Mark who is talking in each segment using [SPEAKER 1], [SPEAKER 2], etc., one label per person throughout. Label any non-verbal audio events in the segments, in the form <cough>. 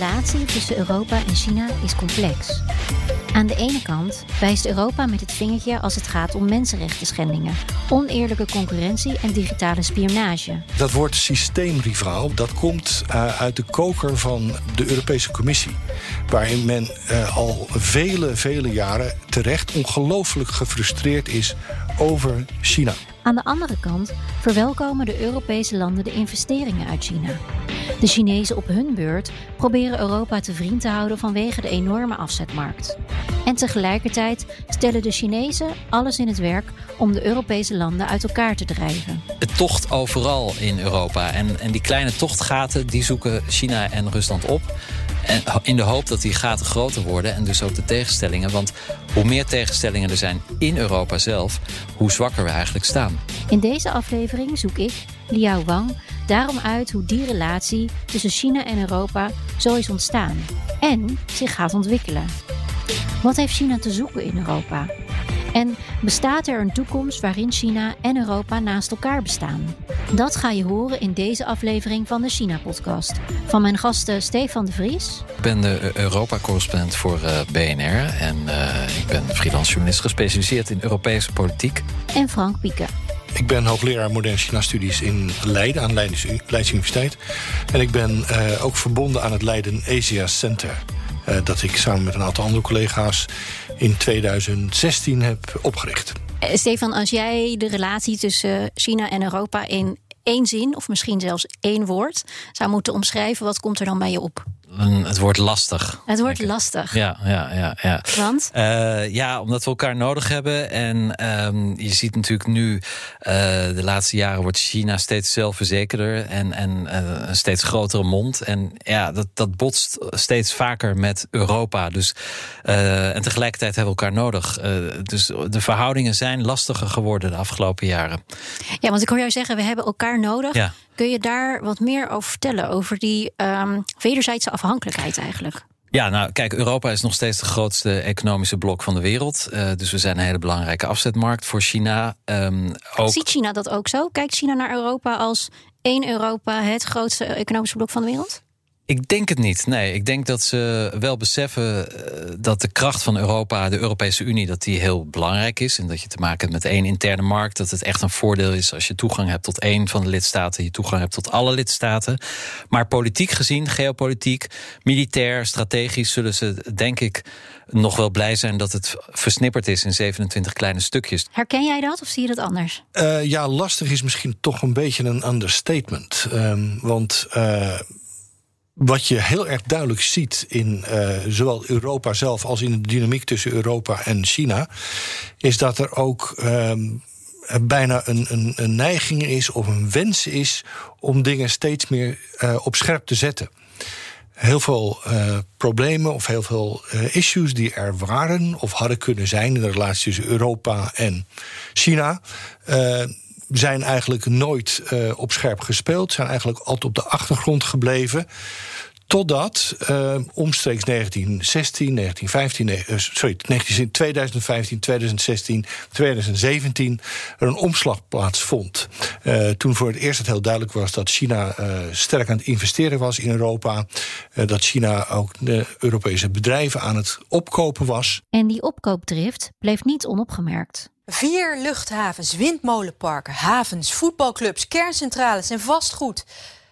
[SPEAKER 1] Relatie tussen Europa en China is complex. Aan de ene kant wijst Europa met het vingertje als het gaat om mensenrechten oneerlijke concurrentie en digitale spionage.
[SPEAKER 2] Dat woord systeemrivaal, dat komt uh, uit de koker van de Europese Commissie. Waarin men uh, al vele, vele jaren terecht ongelooflijk gefrustreerd is over China.
[SPEAKER 1] Aan de andere kant verwelkomen de Europese landen de investeringen uit China. De Chinezen op hun beurt proberen Europa te vriend te houden vanwege de enorme afzetmarkt. En tegelijkertijd stellen de Chinezen alles in het werk om de Europese landen uit elkaar te drijven.
[SPEAKER 3] Het tocht overal in Europa. En, en die kleine tochtgaten die zoeken China en Rusland op. In de hoop dat die gaten groter worden en dus ook de tegenstellingen. Want hoe meer tegenstellingen er zijn in Europa zelf, hoe zwakker we eigenlijk staan.
[SPEAKER 1] In deze aflevering zoek ik, Liao Wang, daarom uit hoe die relatie tussen China en Europa zo is ontstaan en zich gaat ontwikkelen. Wat heeft China te zoeken in Europa? En bestaat er een toekomst waarin China en Europa naast elkaar bestaan? Dat ga je horen in deze aflevering van de China-podcast. Van mijn gasten Stefan de Vries.
[SPEAKER 3] Ik ben de Europa-correspondent voor uh, BNR. En uh, ik ben freelance journalist gespecialiseerd in Europese politiek.
[SPEAKER 1] En Frank Pieke.
[SPEAKER 2] Ik ben hoogleraar moderne China-studies in Leiden, aan Leidens, Leids Universiteit. En ik ben uh, ook verbonden aan het Leiden Asia Center. Uh, dat ik samen met een aantal andere collega's in 2016 heb opgericht.
[SPEAKER 1] Stefan, als jij de relatie tussen China en Europa in één zin, of misschien zelfs één woord, zou moeten omschrijven, wat komt er dan bij je op?
[SPEAKER 3] Het wordt lastig.
[SPEAKER 1] Het wordt lastig.
[SPEAKER 3] Ja, ja, ja. ja.
[SPEAKER 1] Want?
[SPEAKER 3] Uh, ja, omdat we elkaar nodig hebben. En um, je ziet natuurlijk nu, uh, de laatste jaren wordt China steeds zelfverzekerder en, en uh, een steeds grotere mond. En ja, dat, dat botst steeds vaker met Europa. Dus, en tegelijkertijd hebben we elkaar nodig. dus de verhoudingen zijn lastiger geworden de afgelopen jaren.
[SPEAKER 1] Ja, want ik hoor jou zeggen, we hebben elkaar nodig.
[SPEAKER 3] Ja.
[SPEAKER 1] Kun je daar wat meer over vertellen? Over die um, wederzijdse afhankelijkheid eigenlijk?
[SPEAKER 3] Ja, nou kijk, Europa is nog steeds de grootste economische blok van de wereld. Uh, dus we zijn een hele belangrijke afzetmarkt voor China. Um, ook...
[SPEAKER 1] Ziet China dat ook zo? Kijkt China naar Europa als één Europa het grootste economische blok van de wereld?
[SPEAKER 3] Ik denk het niet. Nee, ik denk dat ze wel beseffen dat de kracht van Europa, de Europese Unie, dat die heel belangrijk is. En dat je te maken hebt met één interne markt. Dat het echt een voordeel is als je toegang hebt tot één van de lidstaten, je toegang hebt tot alle lidstaten. Maar politiek gezien, geopolitiek, militair, strategisch, zullen ze denk ik nog wel blij zijn dat het versnipperd is in 27 kleine stukjes.
[SPEAKER 1] Herken jij dat of zie je dat anders?
[SPEAKER 2] Uh, ja, lastig is misschien toch een beetje een understatement. Um, want. Uh, wat je heel erg duidelijk ziet in uh, zowel Europa zelf als in de dynamiek tussen Europa en China, is dat er ook um, bijna een, een, een, neiging is of een wens is om dingen steeds meer uh, op scherp te zetten. Heel veel uh, problemen of heel veel issues die er waren of hadden kunnen zijn in de relatie tussen Europa en China zijn eigenlijk nooit uh, op scherp gespeeld. Zijn eigenlijk altijd op de achtergrond gebleven. Totdat uh, omstreeks 1916, 1915, nee, uh, sorry, 2015, 2016, 2017 er een omslag plaatsvond. Uh, toen voor het eerst het heel duidelijk was dat China sterk aan het investeren was in Europa. dat China ook de Europese bedrijven aan het opkopen was.
[SPEAKER 1] En die opkoopdrift bleef niet onopgemerkt.
[SPEAKER 4] Vier luchthavens, windmolenparken, havens, voetbalclubs, kerncentrales en vastgoed.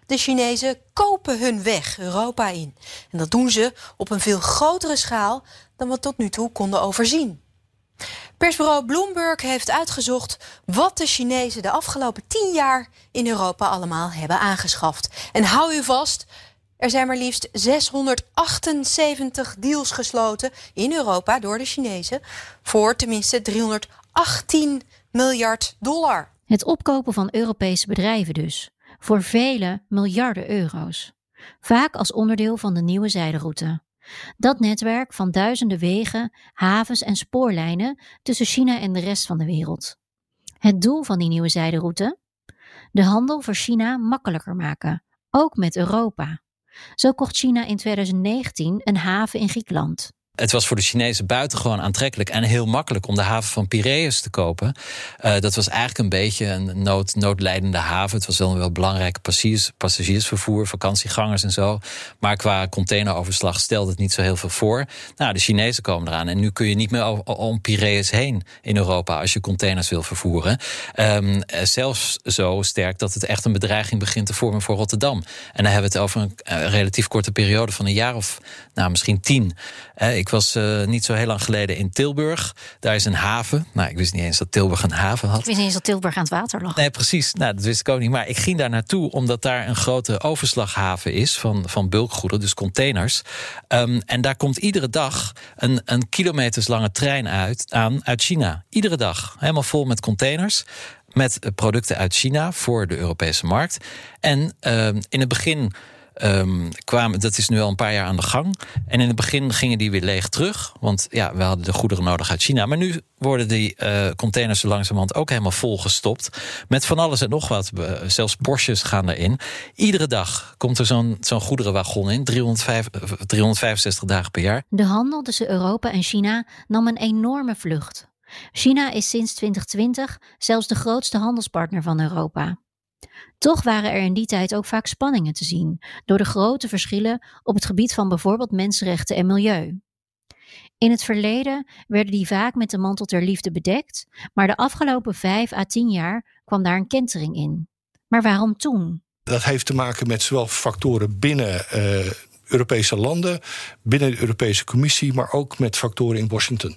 [SPEAKER 4] De Chinezen kopen hun weg Europa in. En dat doen ze op een veel grotere schaal dan we tot nu toe konden overzien. Persbureau Bloomberg heeft uitgezocht wat de Chinezen de afgelopen tien jaar in Europa allemaal hebben aangeschaft. En hou u vast, er zijn maar liefst 678 deals gesloten in Europa door de Chinezen voor tenminste 318 miljard dollar.
[SPEAKER 1] Het opkopen van Europese bedrijven dus voor vele miljarden euro's. vaak als onderdeel van de nieuwe zijderoute. Dat netwerk van duizenden wegen, havens en spoorlijnen tussen China en de rest van de wereld. Het doel van die nieuwe zijderoute? De handel voor China makkelijker maken, ook met Europa. Zo kocht China in 2019 een haven in Griekenland
[SPEAKER 3] het was voor de Chinezen buitengewoon aantrekkelijk en heel makkelijk om de haven van Piraeus te kopen. Uh, dat was eigenlijk een beetje een nood, noodlijdende haven. Het was wel een wel belangrijke passagiers, passagiersvervoer, vakantiegangers en zo. Maar qua containeroverslag stelde het niet zo heel veel voor. Nou, de Chinezen komen eraan. En nu kun je niet meer om Piraeus heen in Europa als je containers wil vervoeren. Um, zelfs zo sterk dat het echt een bedreiging begint te vormen voor Rotterdam. En dan hebben we het over een uh, relatief korte periode van een jaar of nou, misschien tien. Uh, ik was uh, niet zo heel lang geleden in Tilburg. Daar is een haven. Nou, ik wist niet eens dat Tilburg een haven had.
[SPEAKER 1] Ik wist niet eens dat Tilburg aan het water lag.
[SPEAKER 3] Nee, precies. Nou, dat wist ik ook niet. Maar ik ging daar naartoe omdat daar een grote overslaghaven is van, van bulkgoederen, dus containers. Um, en daar komt iedere dag een, een kilometerslange trein uit, aan uit China. Iedere dag. Helemaal vol met containers met producten uit China voor de Europese markt. En uh, in het begin um, kwamen, dat is nu al een paar jaar aan de gang. En in het begin gingen die weer leeg terug. Want ja, we hadden de goederen nodig uit China. Maar nu worden die uh, containers zo langzamerhand ook helemaal volgestopt. Met van alles en nog wat. Zelfs Porsches gaan erin. Iedere dag komt er zo'n zo'n goederenwagon in. 305, 365 dagen per jaar.
[SPEAKER 1] De handel tussen Europa en China nam een enorme vlucht. China is sinds 2020 zelfs de grootste handelspartner van Europa. Toch waren er in die tijd ook vaak spanningen te zien door de grote verschillen op het gebied van bijvoorbeeld mensenrechten en milieu. In het verleden werden die vaak met de mantel ter liefde bedekt, maar de afgelopen vijf à tien jaar kwam daar een kentering in. Maar waarom toen?
[SPEAKER 2] Dat heeft te maken met zowel factoren binnen uh, Europese landen, binnen de Europese Commissie, maar ook met factoren in Washington.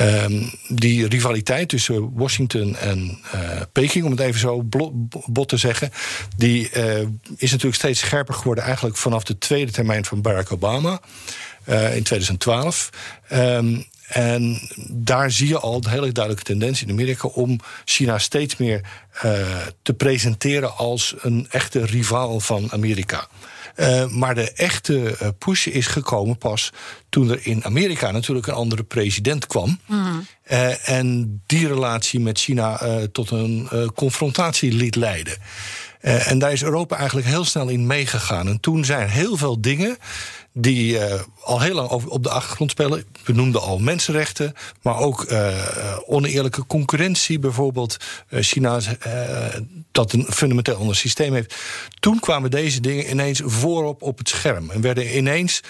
[SPEAKER 2] Um, die rivaliteit tussen Washington en uh, Peking, om het even zo bot te zeggen, die uh, is natuurlijk steeds scherper geworden, eigenlijk vanaf de tweede termijn van Barack Obama uh, in 2012. Um, en daar zie je al een hele duidelijke tendens in Amerika om China steeds meer te presenteren als een echte rivaal van Amerika. Uh, maar de echte uh, push is gekomen pas toen er in Amerika natuurlijk een andere president kwam. Mm. Uh, en die relatie met China tot een confrontatie liet leiden. en daar is Europa eigenlijk heel snel in meegegaan. En toen zijn heel veel dingen die uh, al heel lang op de achtergrond spelen. We noemden al mensenrechten, maar ook uh, oneerlijke concurrentie, bijvoorbeeld. Uh, China dat een fundamenteel ander systeem heeft. Toen kwamen deze dingen ineens voorop op het scherm en werden ineens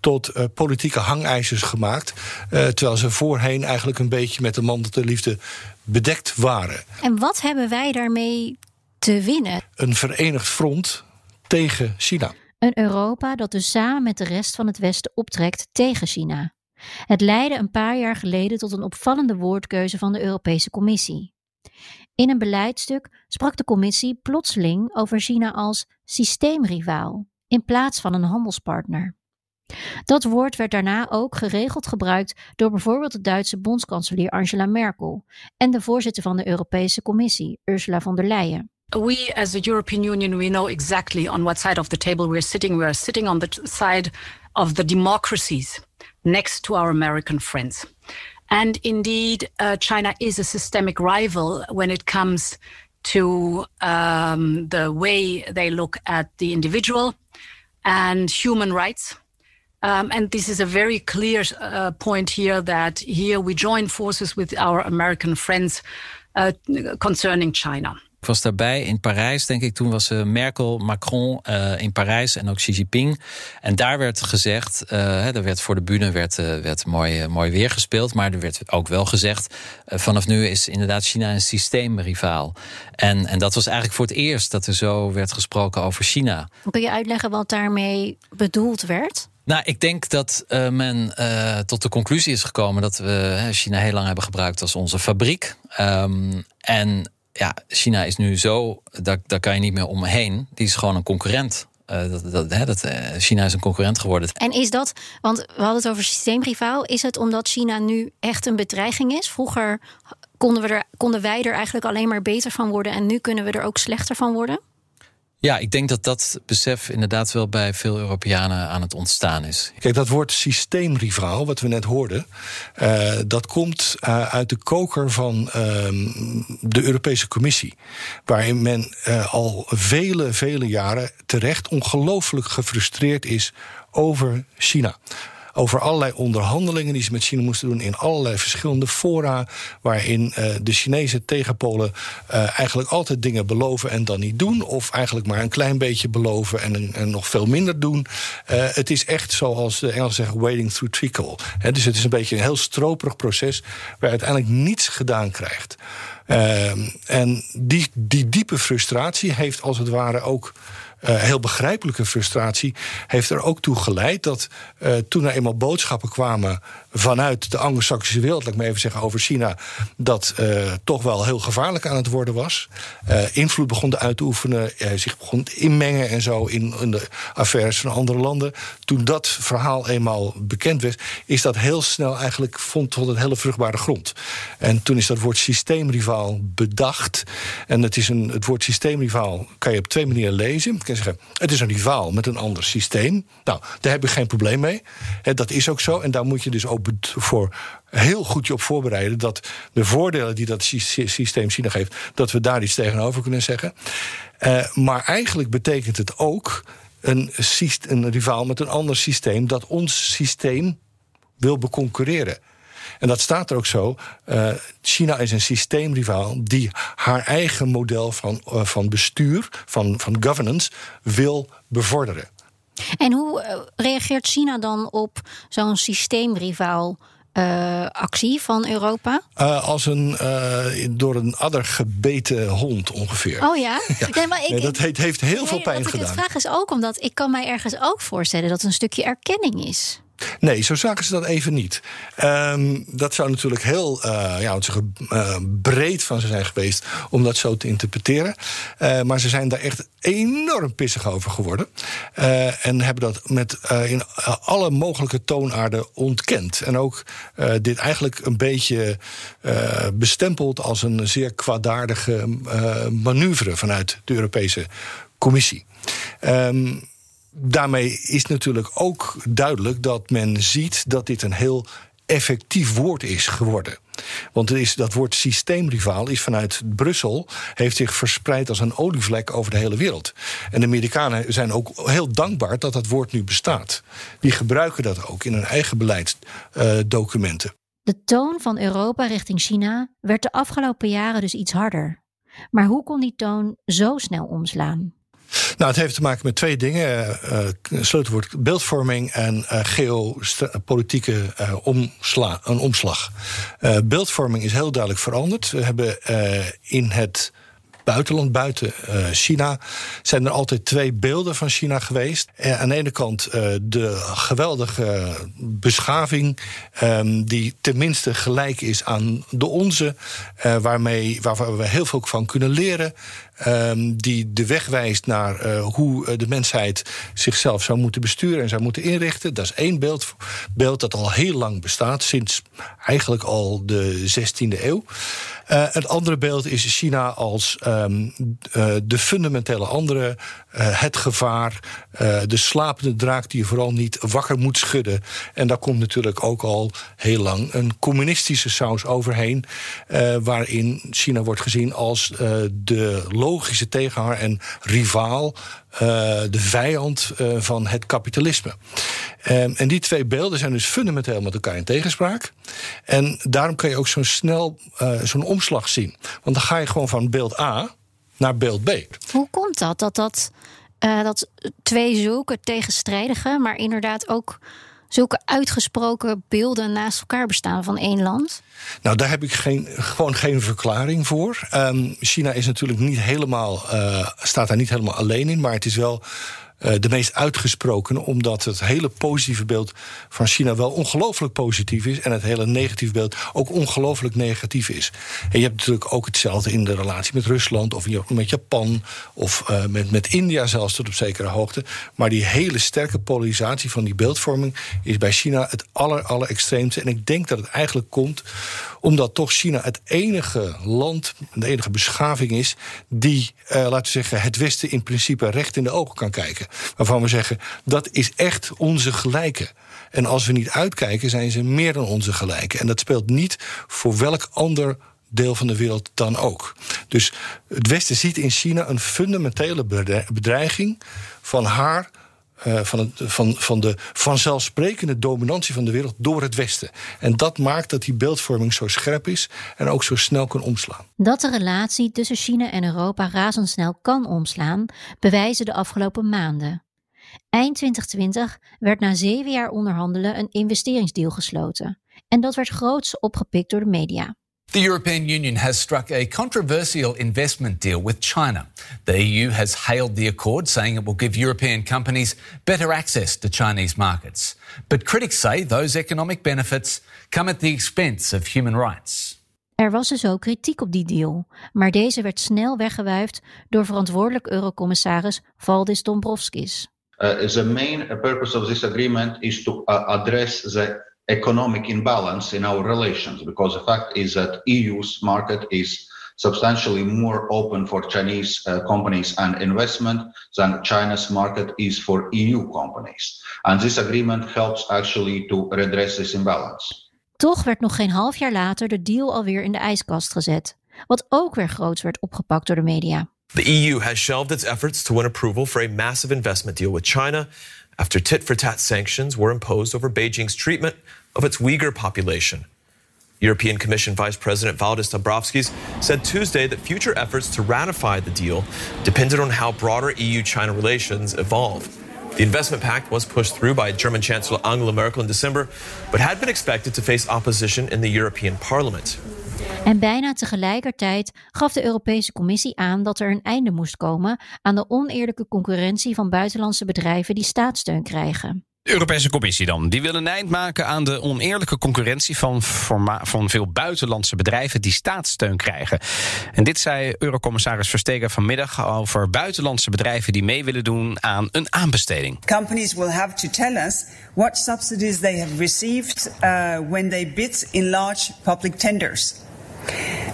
[SPEAKER 2] tot uh, politieke hangijzers gemaakt. Uh, terwijl ze voorheen eigenlijk een beetje met de mantel liefde bedekt waren.
[SPEAKER 1] En wat hebben wij daarmee te winnen?
[SPEAKER 2] Een verenigd front tegen China.
[SPEAKER 1] Een Europa dat dus samen met de rest van het Westen optrekt tegen China. Het leidde een paar jaar geleden tot een opvallende woordkeuze van de Europese Commissie. In een beleidstuk sprak de Commissie plotseling over China als systeemrivaal in plaats van een handelspartner. Dat woord werd daarna ook geregeld gebruikt door bijvoorbeeld de Duitse bondskanselier Angela Merkel en de voorzitter van de Europese Commissie, Ursula von der Leyen.
[SPEAKER 5] We as the European Union, we know exactly on what side of the table we're sitting. We're sitting on the side of the democracies next to our American friends. And indeed, uh, China is a systemic rival when it comes to um, the way they look at the individual and human rights. Um, and this is a very clear uh, point here that here we join forces with our American friends uh, concerning China.
[SPEAKER 3] Ik was daarbij in Parijs, denk ik. Toen was uh, Merkel, Macron uh, in Parijs en ook Xi Jinping. En daar werd gezegd, uh, er werd voor de bühne werd, werd mooi, mooi weer gespeeld. Maar er werd ook wel gezegd, vanaf nu is inderdaad China een systeemrivaal. En, en dat was eigenlijk voor het eerst dat er zo werd gesproken over China.
[SPEAKER 1] Kun je uitleggen wat daarmee bedoeld werd?
[SPEAKER 3] Nou, ik denk dat uh, men uh, tot de conclusie is gekomen dat we China heel lang hebben gebruikt als onze fabriek. Um, en ja, China is nu zo, daar, daar kan je niet meer omheen. Die is gewoon een concurrent. Uh, dat, dat, hè, dat, uh, China is een concurrent geworden.
[SPEAKER 1] En is dat, want we hadden het over systeemrivaal, is het omdat China nu echt een bedreiging is? Vroeger konden, we er, konden wij er eigenlijk alleen maar beter van worden en nu kunnen we er ook slechter van worden?
[SPEAKER 3] Ja, ik denk dat dat besef inderdaad wel bij veel Europeanen aan het ontstaan is.
[SPEAKER 2] Kijk, dat woord systeemrivaal, wat we net hoorden, uh, dat komt uh, uit de koker van uh, de Europese Commissie. Waarin men uh, al vele, vele jaren terecht ongelooflijk gefrustreerd is over China over allerlei onderhandelingen die ze met China moesten doen in allerlei verschillende fora, waarin uh, de Chinese tegenpolen uh, eigenlijk altijd dingen beloven en dan niet doen, of eigenlijk maar een klein beetje beloven en, en nog veel minder doen. Uh, het is echt zoals de Engelsen zeggen, wading through trickle. Dus het is een beetje een heel stroperig proces waar uiteindelijk niets gedaan krijgt. en die, die diepe frustratie heeft als het ware ook heel begrijpelijke frustratie heeft er ook toe geleid dat uh, toen er eenmaal boodschappen kwamen vanuit de Anglo-Saxische wereld, laat ik maar even zeggen over China, dat uh, toch wel heel gevaarlijk aan het worden was. invloed begon uit te oefenen, zich begon te inmengen en zo in, de affaires van andere landen. Toen dat verhaal eenmaal bekend werd, is dat heel snel eigenlijk vond tot een hele vruchtbare grond. En toen is dat woord systeemrivaal bedacht. En het, is een, het woord systeemrivaal kan je op twee manieren lezen zeggen: het is een rivaal met een ander systeem. Nou, daar heb ik geen probleem mee. dat is ook zo. En daar moet je dus voor heel goed je op voorbereiden dat de voordelen die dat systeem China geeft, dat we daar iets tegenover kunnen zeggen. Uh, maar eigenlijk betekent het ook een, een rivaal met een ander systeem dat ons systeem wil beconcurreren. En dat staat er ook zo. Uh, China is een systeemrivaal die haar eigen model van, uh, van bestuur, van, van governance, wil bevorderen.
[SPEAKER 1] En hoe uh, reageert China dan op zo'n systeemrivaal? Uh, actie van Europa?
[SPEAKER 2] Uh, als een uh, door een adder gebeten hond ongeveer.
[SPEAKER 1] Oh ja? <laughs>
[SPEAKER 2] ja. Nee, maar ik, nee, dat heeft, heeft heel
[SPEAKER 1] nee,
[SPEAKER 2] veel pijn gedaan.
[SPEAKER 1] De vraag is ook omdat ik kan mij ergens ook voorstellen dat het een stukje erkenning is.
[SPEAKER 2] Nee, zo zagen ze dat even niet. Um, dat zou natuurlijk heel uh, ja, zeggen, uh, breed van ze zijn geweest om dat zo te interpreteren. Uh, maar ze zijn daar echt enorm pissig over geworden. en hebben dat met in alle mogelijke toonaarden ontkend. En ook dit eigenlijk een beetje bestempeld als een zeer kwaadaardige manoeuvre vanuit de Europese Commissie. Um, daarmee is natuurlijk ook duidelijk dat men ziet dat dit een heel effectief woord is geworden. Want is, dat woord systeemrivaal is vanuit Brussel, heeft zich verspreid als een olievlek over de hele wereld. En de Amerikanen zijn ook heel dankbaar dat dat woord nu bestaat. Die gebruiken dat ook in hun eigen beleidsdocumenten. Uh,
[SPEAKER 1] de toon van Europa richting China werd de afgelopen jaren dus iets harder. Maar hoe kon die toon zo snel omslaan?
[SPEAKER 2] Nou, het heeft te maken met twee dingen. Uh, sleutelwoord beeldvorming en uh, geopolitieke uh, een omslag. beeldvorming is heel duidelijk veranderd. We hebben in het buitenland, buiten China, zijn er altijd twee beelden van China geweest. Aan de ene kant de geweldige beschaving, um, die tenminste gelijk is aan de onze, waarmee, waar we heel veel van kunnen leren. Um, die de weg wijst naar uh, hoe de mensheid zichzelf zou moeten besturen en zou moeten inrichten. Dat is één beeld, beeld dat al heel lang bestaat, sinds eigenlijk al de 16e eeuw. Uh, het andere beeld is China als uh, de fundamentele andere, uh, het gevaar, de slapende draak die je vooral niet wakker moet schudden. En daar komt natuurlijk ook al heel lang een communistische saus overheen, waarin China wordt gezien als de logische tegenhanger en rivaal de vijand van het kapitalisme. Um, en die twee beelden zijn dus fundamenteel met elkaar in tegenspraak. En daarom kan je ook zo snel zo'n omslag zien. Want dan ga je gewoon van beeld A naar beeld B.
[SPEAKER 1] Hoe komt dat? Dat, dat, dat twee zulke tegenstrijdige, maar inderdaad ook zulke uitgesproken beelden naast elkaar bestaan van één land?
[SPEAKER 2] Nou, daar heb ik geen, gewoon geen verklaring voor. Um, China is natuurlijk niet helemaal, uh, staat daar niet helemaal alleen in, maar het is wel de meest uitgesproken, omdat het hele positieve beeld van China wel ongelooflijk positief is en het hele negatieve beeld ook ongelooflijk negatief is. En je hebt natuurlijk ook hetzelfde in de relatie met Rusland of met Japan of uh, met, met India zelfs tot op zekere hoogte. Maar die hele sterke polarisatie van die beeldvorming is bij China het aller, aller extreemste. En ik denk dat het eigenlijk komt Omdat toch China het enige land, de enige beschaving is die, uh, laten we zeggen, het Westen in principe recht in de ogen kan kijken. Waarvan we zeggen dat is echt onze gelijke. En als we niet uitkijken, zijn ze meer dan onze gelijke. En dat speelt niet voor welk ander deel van de wereld dan ook. Dus het Westen ziet in China een fundamentele bedreiging van haar. Uh, van, het, van, van de vanzelfsprekende dominantie van de wereld door het Westen. En dat maakt dat die beeldvorming zo scherp is en ook zo snel kan omslaan.
[SPEAKER 1] Dat de relatie tussen China en Europa razendsnel kan omslaan, bewijzen de afgelopen maanden. Eind 2020 werd na zeven jaar onderhandelen een investeringsdeal gesloten. En dat werd groots opgepikt door de media.
[SPEAKER 6] The European Union has struck a controversial investment deal with China. The EU has hailed the accord, saying it will give European companies better access to Chinese markets. But critics say those economic benefits come at the expense of human rights.
[SPEAKER 1] Er was dus ook kritiek op die deal, maar deze werd snel weggewuifd door verantwoordelijk eurocommissaris Valdis Dombrovskis.
[SPEAKER 7] Uh, the main purpose of this agreement is to uh, address the economic imbalance in our relations because the fact is that EU's market is substantially more open for Chinese uh, companies and investment than China's market is for EU companies. And this agreement helps actually to redress this imbalance.
[SPEAKER 1] Toch werd nog geen half jaar later de deal alweer in de ijskast gezet, wat ook weer groots werd opgepakt door de media.
[SPEAKER 8] The EU has shelved its efforts to win approval for a massive investment deal with China after tit for tat sanctions were imposed over Beijing's treatment of its Uyghur population. European Commission Vice President Valdis Dombrovskis said Tuesday that future efforts to ratify the deal depended on how broader EU China relations evolve. The investment pact was pushed through by German Chancellor Angela Merkel in December, but had been expected to face opposition in the European Parliament.
[SPEAKER 1] En bijna tegelijkertijd gaf de Europese Commissie aan dat er een einde moest komen aan de oneerlijke concurrentie van buitenlandse bedrijven die staatssteun krijgen.
[SPEAKER 9] De Europese Commissie dan. Die wil een eind maken aan de oneerlijke concurrentie van, van veel buitenlandse bedrijven die staatssteun krijgen. En dit zei Eurocommissaris Verstegen vanmiddag over buitenlandse bedrijven die mee willen doen aan een aanbesteding.
[SPEAKER 10] Companies will have to tell us what subsidies they have received uh, when they bid in large public tenders.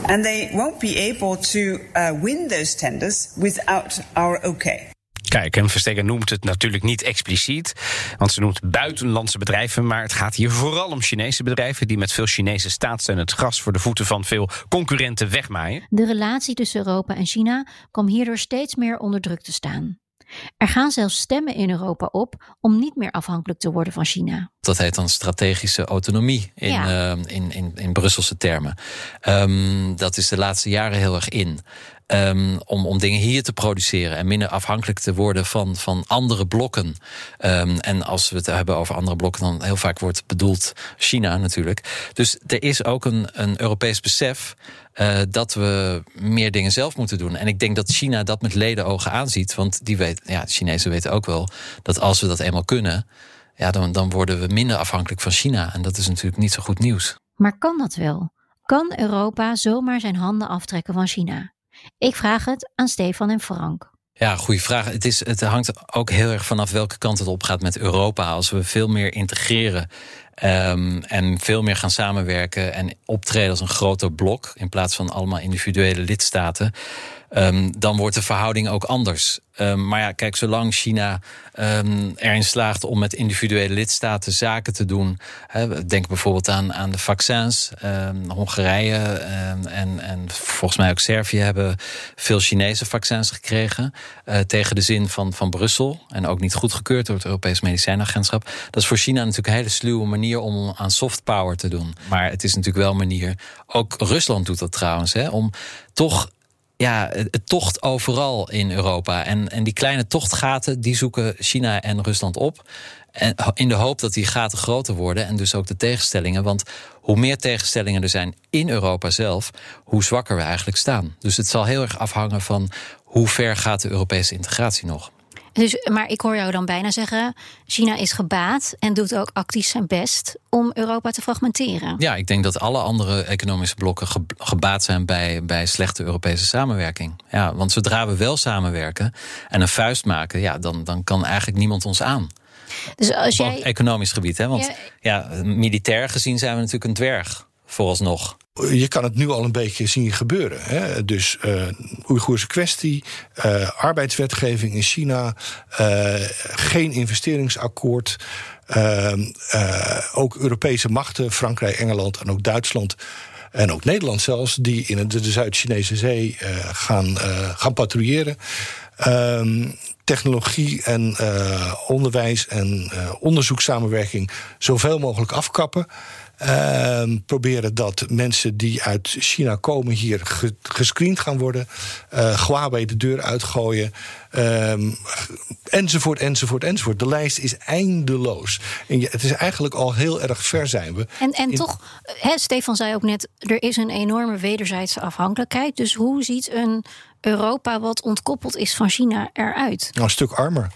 [SPEAKER 10] And they won't be able to uh, win those tenders without our okay.
[SPEAKER 9] Kijk, en Verstegen noemt het natuurlijk niet expliciet, want ze noemt buitenlandse bedrijven, maar het gaat hier vooral om Chinese bedrijven die met veel Chinese staatssteun het gras voor de voeten van veel concurrenten wegmaaien.
[SPEAKER 1] De relatie tussen Europa en China kwam hierdoor steeds meer onder druk te staan. Er gaan zelfs stemmen in Europa op om niet meer afhankelijk te worden van China.
[SPEAKER 3] Dat heet dan strategische autonomie in, ja. uh, in, in, in Brusselse termen. Um, dat is de laatste jaren heel erg in. Um, om, om dingen hier te produceren en minder afhankelijk te worden van, van andere blokken. Um, en als we het hebben over andere blokken, dan heel vaak wordt bedoeld China natuurlijk. Dus er is ook een, een Europees besef uh, dat we meer dingen zelf moeten doen. En ik denk dat China dat met ledenogen aanziet. Want die weet, ja, de Chinezen weten ook wel dat als we dat eenmaal kunnen, ja, dan, dan worden we minder afhankelijk van China. En dat is natuurlijk niet zo goed nieuws.
[SPEAKER 1] Maar kan dat wel? Kan Europa zomaar zijn handen aftrekken van China? Ik vraag het aan Stefan en Frank.
[SPEAKER 3] Ja, goede vraag. Het, is, het hangt ook heel erg vanaf welke kant het op gaat met Europa. Als we veel meer integreren um, en veel meer gaan samenwerken en optreden als een groter blok in plaats van allemaal individuele lidstaten, um, dan wordt de verhouding ook anders. Um, maar ja, kijk, zolang China um, erin slaagt om met individuele lidstaten zaken te doen. Denk bijvoorbeeld aan, aan de vaccins. Hongarije en, en volgens mij ook Servië hebben veel Chinese vaccins gekregen. Uh, tegen de zin van, van Brussel. En ook niet goedgekeurd door het Europees Medicijnagentschap. Dat is voor China natuurlijk een hele sluwe manier om aan soft power te doen. Maar het is natuurlijk wel een manier. Ook Rusland doet dat trouwens. Hè, om toch ja, het tocht overal in Europa. En, en die kleine tochtgaten, die zoeken China en Rusland op. En in de hoop dat die gaten groter worden en dus ook de tegenstellingen. Want hoe meer tegenstellingen er zijn in Europa zelf, hoe zwakker we eigenlijk staan. Dus het zal heel erg afhangen van hoe ver gaat de Europese integratie nog.
[SPEAKER 1] Dus, maar ik hoor jou dan bijna zeggen: China is gebaat en doet ook actief zijn best om Europa te fragmenteren.
[SPEAKER 3] Ja, ik denk dat alle andere economische blokken gebaat zijn bij, bij slechte Europese samenwerking. Ja, want zodra we wel samenwerken en een vuist maken, ja, dan, dan kan eigenlijk niemand ons aan.
[SPEAKER 1] Dus als jij...
[SPEAKER 3] Op economisch gebied, hè? Want ja, militair gezien zijn we natuurlijk een dwerg vooralsnog.
[SPEAKER 2] Je kan het nu al een beetje zien gebeuren. Hè? Dus uh, Oeigoerse kwestie, uh, arbeidswetgeving in China, uh, geen investeringsakkoord. ook Europese machten, Frankrijk, Engeland en ook Duitsland. En ook Nederland zelfs, die in de, de Zuid-Chinese Zee gaan, gaan patrouilleren. Ehm, technologie en onderwijs en onderzoekssamenwerking zoveel mogelijk afkappen. Uh, proberen dat mensen die uit China komen hier gescreend gaan worden. Uh, Huawei de deur uitgooien. Uh, enzovoort, enzovoort, enzovoort. De lijst is eindeloos. En het is eigenlijk al heel erg ver zijn we.
[SPEAKER 1] En, en toch, hè, Stefan zei ook net, er is een enorme wederzijdse afhankelijkheid. Dus hoe ziet een Europa wat ontkoppeld is van China eruit?
[SPEAKER 2] Nou, een stuk armer.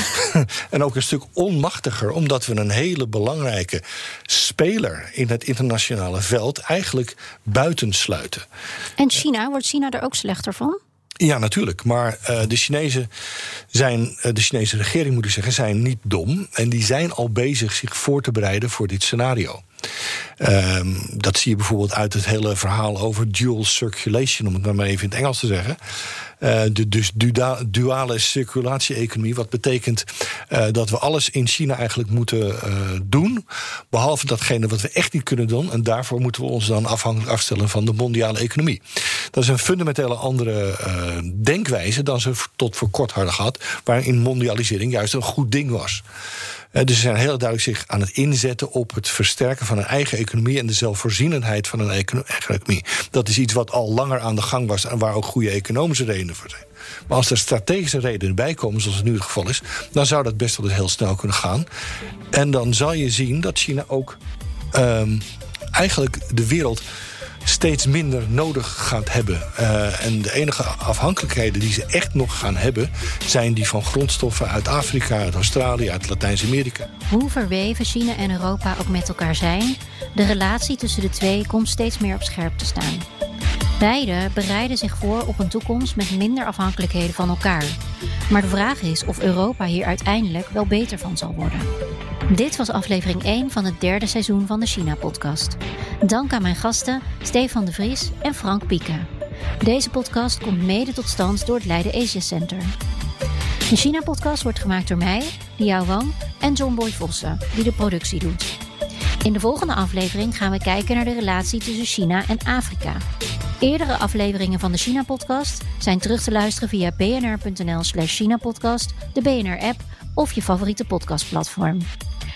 [SPEAKER 2] <laughs> en ook een stuk onmachtiger, omdat we een hele belangrijke speler in het internationale veld eigenlijk buitensluiten.
[SPEAKER 1] En China, wordt China er ook slechter van?
[SPEAKER 2] Ja, natuurlijk. Maar uh, de Chinezen zijn, uh, de Chinese regering moet ik zeggen, zijn niet dom. En die zijn al bezig zich voor te bereiden voor dit scenario. Um, dat zie je bijvoorbeeld uit het hele verhaal over dual circulation, om het maar even in het Engels te zeggen. Uh, de, dus duale circulatie-economie, wat betekent uh, dat we alles in China eigenlijk moeten uh, doen, behalve datgene wat we echt niet kunnen doen. En daarvoor moeten we ons dan afhankelijk afstellen van de mondiale economie. Dat is een fundamentele andere denkwijze dan ze tot voor kort hadden gehad, waarin mondialisering juist een goed ding was. Dus ze zijn heel duidelijk zich aan het inzetten op het versterken van een eigen economie en de zelfvoorzienendheid van een eigen economie. Dat is iets wat al langer aan de gang was en waar ook goede economische redenen voor zijn. Maar als er strategische redenen bij komen, zoals het nu het geval is, dan zou dat best wel heel snel kunnen gaan. En dan zal je zien dat China ook um, eigenlijk de wereld steeds minder nodig gaat hebben. Uh, en de enige afhankelijkheden die ze echt nog gaan hebben, zijn die van grondstoffen uit Afrika, uit Australië, uit Latijns-Amerika.
[SPEAKER 1] Hoe verweven China en Europa ook met elkaar zijn, de relatie tussen de twee komt steeds meer op scherp te staan. Beide bereiden zich voor op een toekomst met minder afhankelijkheden van elkaar. Maar de vraag is of Europa hier uiteindelijk wel beter van zal worden. Dit was aflevering 1 van het derde seizoen van de China-podcast. Dank aan mijn gasten Stefan de Vries en Frank Pieke. Deze podcast komt mede tot stand door het Leiden Asia Center. De China-podcast wordt gemaakt door mij, Liao Wang en John Boy Vossen, die de productie doet. In de volgende aflevering gaan we kijken naar de relatie tussen China en Afrika. Eerdere afleveringen van de China-podcast zijn terug te luisteren via bnr.nl/slash China-podcast, de BNR-app of je favoriete podcastplatform.